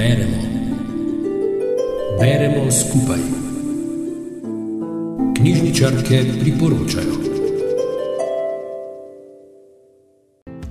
Beremo. Beremo skupaj. Knjižničarke priporočajo.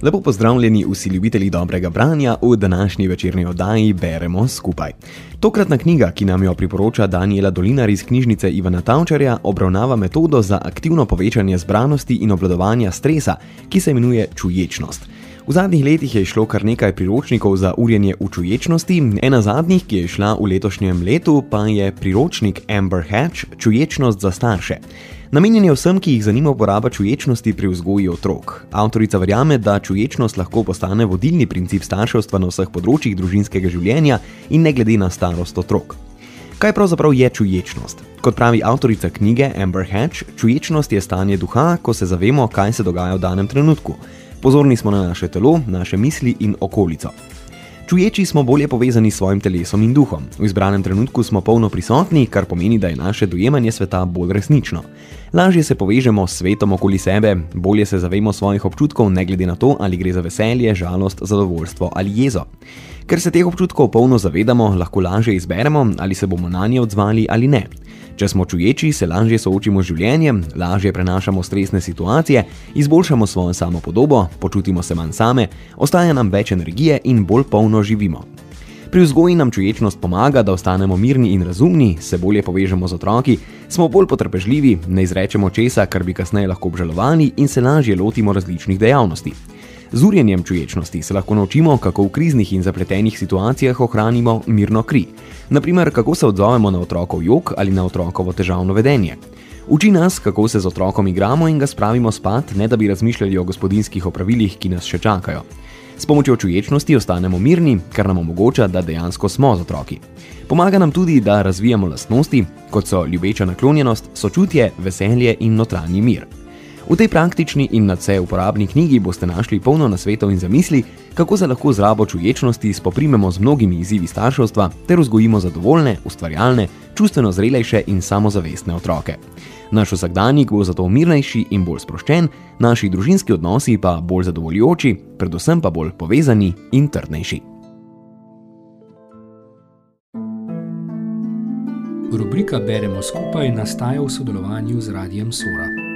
Lepo pozdravljeni vsi ljubitelji dobrega branja v današnji večerni oddaji Beremo skupaj. Tokratna knjiga, ki nam jo priporoča Daniela Dolinar iz knjižnice Ivana Tavčarja, obravnava metodo za aktivno povečanje zbranosti in obladovanja stresa, ki se imenuje čuječnost. V zadnjih letih je šlo kar nekaj priročnikov za urjenje v čuječnosti, ena zadnjih, ki je šla v letošnjem letu, pa je priročnik Amber Hatch Čuječnost za starše. Namenjen je vsem, ki jih zanima uporaba čuječnosti pri vzgoji otrok. Avtorica verjame, da čuječnost lahko postane vodilni princip starševstva na vseh področjih družinskega življenja in ne glede na starost otrok. Kaj pravzaprav je čuječnost? Kot pravi avtorica knjige Amber Hatch, čuječnost je stanje duha, ko se zavemo, kaj se dogaja v danem trenutku. Pozorni smo na naše telo, naše misli in okolico. Čuječi smo bolje povezani s svojim telesom in duhom. V izbranem trenutku smo polno prisotni, kar pomeni, da je naše dojemanje sveta bolj resnično. Lažje se povežemo s svetom okoli sebe, bolje se zavemo svojih občutkov, ne glede na to, ali gre za veselje, žalost, zadovoljstvo ali jezo. Ker se teh občutkov polno zavedamo, lahko lažje izberemo, ali se bomo na nje odzvali ali ne. Če smo čuječi, se lažje soočimo z življenjem, lažje prenašamo stresne situacije, izboljšamo svojo samopodobo, počutimo se manj same, ostaja nam več energije in bolj polno živimo. Pri vzgoji nam čuječnost pomaga, da ostanemo mirni in razumni, se bolje povežemo z otroki, smo bolj potrpežljivi, ne izrečemo česa, kar bi kasneje lahko obžalovali in se lažje lotimo različnih dejavnosti. Z urjenjem čuječnosti se lahko naučimo, kako v kriznih in zapletenih situacijah ohranimo mirno kri. Naprimer, kako se odzovemo na otrokov jok ali na otrokovo težavno vedenje. Uči nas, kako se z otrokom igramo in ga spravimo spat, ne da bi razmišljali o gospodinskih opravilih, ki nas še čakajo. S pomočjo čuječnosti ostanemo mirni, kar nam omogoča, da dejansko smo z otroki. Pomaga nam tudi, da razvijamo lastnosti, kot so ljubeča naklonjenost, sočutje, veselje in notranji mir. V tej praktični in nadse uporabni knjigi boste našli polno nasvetov in zamisli, kako se lahko z rabo čuječnosti spoprimemo z mnogimi izzivi starševstva ter vzgojimo zadovoljne, ustvarjalne, čustveno zrelejše in samozavestne otroke. Naš vsakdanjik bo zato mirnejši in bolj sproščen, naši družinski odnosi pa bolj zadovoljujoči, predvsem pa bolj povezani in trdnejši. Rubrika Beremo skupaj nastaja v sodelovanju z Radijem Sora.